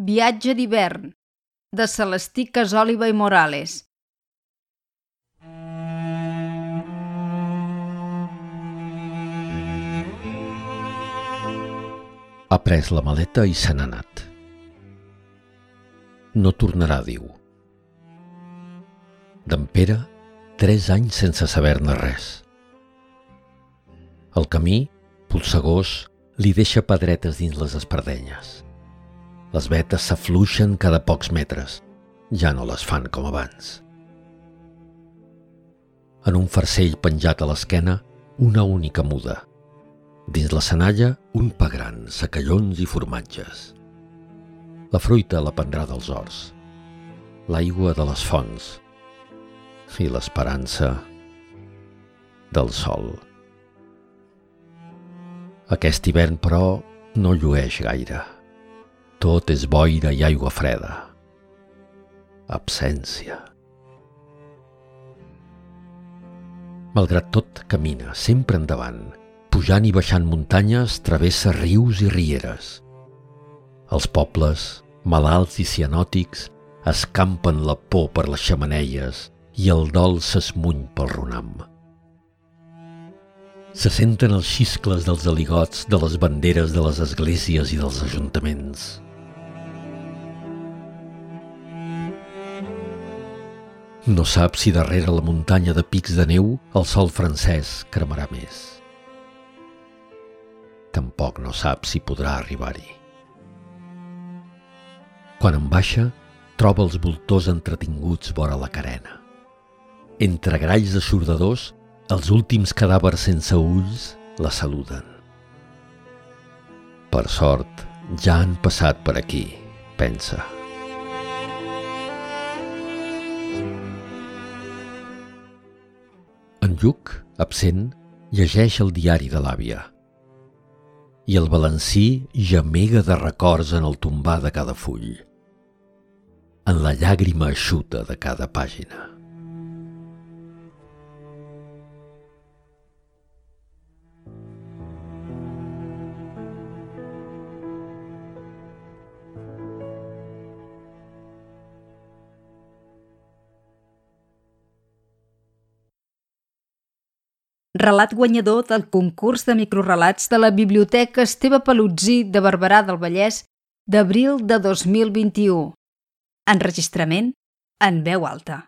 Viatge d'hivern, de Celestí Casòliva i Morales. Ha pres la maleta i se n'ha anat. No tornarà, diu. D'en Pere, tres anys sense saber-ne res. El camí, polsegós, li deixa pedretes dins les espardenyes. Les vetes s'afluixen cada pocs metres. Ja no les fan com abans. En un farcell penjat a l'esquena, una única muda – Dins la senalla, un pa gran, secallons i formatges. La fruita la prendrà dels horts, l'aigua de les fonts i l'esperança del sol. Aquest hivern, però, no llueix gaire. Tot és boira i aigua freda. Absència. Malgrat tot, camina, sempre endavant, pujant i baixant muntanyes, travessa rius i rieres. Els pobles, malalts i cianòtics, escampen la por per les xamaneies i el dol s'esmuny pel runam. Se senten els xiscles dels aligots de les banderes de les esglésies i dels ajuntaments. No sap si darrere la muntanya de pics de neu el sol francès cremarà més tampoc no sap si podrà arribar-hi. Quan en baixa, troba els voltors entretinguts vora la carena. Entre gralls de sordadors, els últims cadàvers sense ulls la saluden. Per sort, ja han passat per aquí, pensa. Lluc, absent, llegeix el diari de l'àvia i el balancí gemega de records en el tombar de cada full, en la llàgrima eixuta de cada pàgina. Relat guanyador del concurs de microrelats de la Biblioteca Esteve Palutzí de Barberà del Vallès d'abril de 2021. Enregistrament en veu alta.